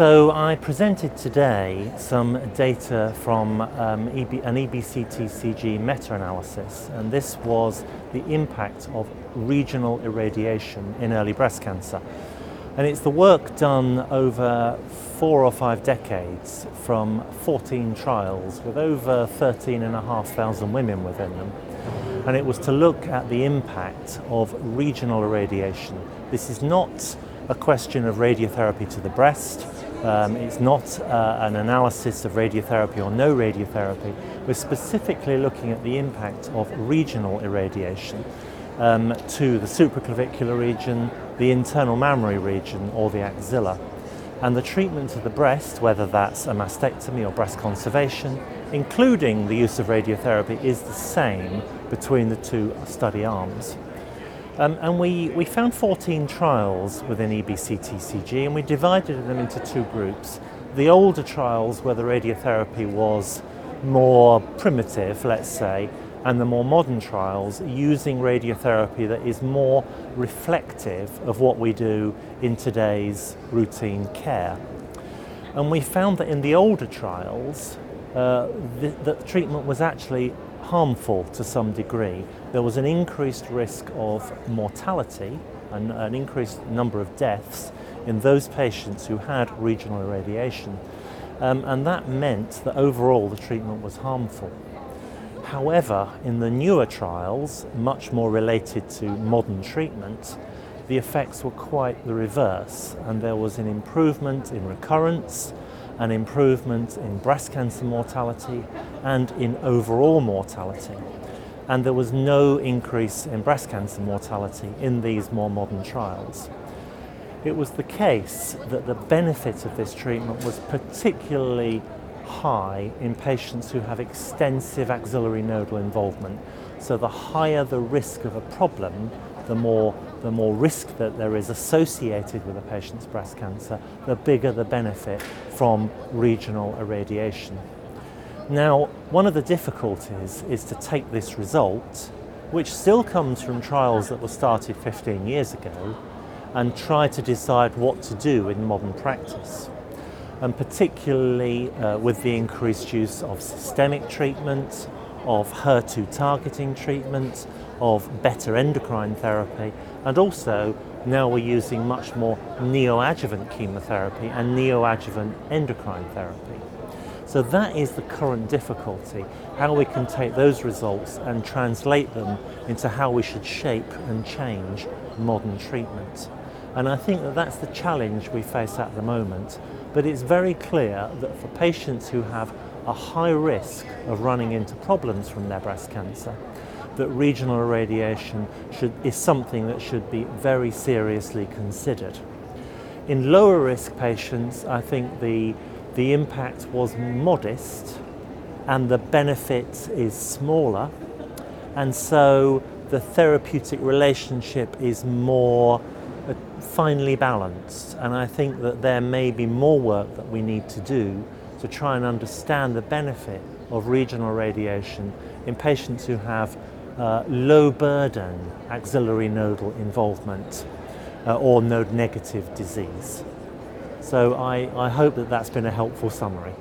So I presented today some data from um, EB, an EBCT-CG meta-analysis, and this was the impact of regional irradiation in early breast cancer. And it's the work done over four or five decades from 14 trials with over 13,500 women within them. And it was to look at the impact of regional irradiation. This is not a question of radiotherapy to the breast. Um, it's not uh, an analysis of radiotherapy or no radiotherapy. We're specifically looking at the impact of regional irradiation um, to the supraclavicular region, the internal mammary region, or the axilla. And the treatment of the breast, whether that's a mastectomy or breast conservation, including the use of radiotherapy, is the same between the two study arms. Um, and we, we found 14 trials within EBCTCG and we divided them into two groups. The older trials where the radiotherapy was more primitive, let's say, and the more modern trials using radiotherapy that is more reflective of what we do in today's routine care. And we found that in the older trials, uh, the, the treatment was actually harmful to some degree. There was an increased risk of mortality and an increased number of deaths in those patients who had regional irradiation. Um, and that meant that overall the treatment was harmful. However, in the newer trials, much more related to modern treatment, the effects were quite the reverse, and there was an improvement in recurrence, an improvement in breast cancer mortality, and in overall mortality. And there was no increase in breast cancer mortality in these more modern trials. It was the case that the benefit of this treatment was particularly high in patients who have extensive axillary nodal involvement. So the higher the risk of a problem, the more, the more risk that there is associated with a patient's breast cancer, the bigger the benefit from regional irradiation. Now, one of the difficulties is to take this result, which still comes from trials that were started 15 years ago, and try to decide what to do in modern practice and particularly uh, with the increased use of systemic treatment, of HER2 targeting treatments, of better endocrine therapy, and also now we're using much more neoadjuvant chemotherapy and neoadjuvant endocrine therapy. So that is the current difficulty, how we can take those results and translate them into how we should shape and change modern treatment. And I think that that's the challenge we face at the moment. But it's very clear that for patients who have a high risk of running into problems from their breast cancer, that regional irradiation should, is something that should be very seriously considered. In lower risk patients, I think the, the impact was modest and the benefit is smaller. And so the therapeutic relationship is more uh, finely balanced, and I think that there may be more work that we need to do to try and understand the benefit of regional radiation in patients who have uh, low burden axillary nodal involvement uh, or node negative disease. So I, I hope that that's been a helpful summary.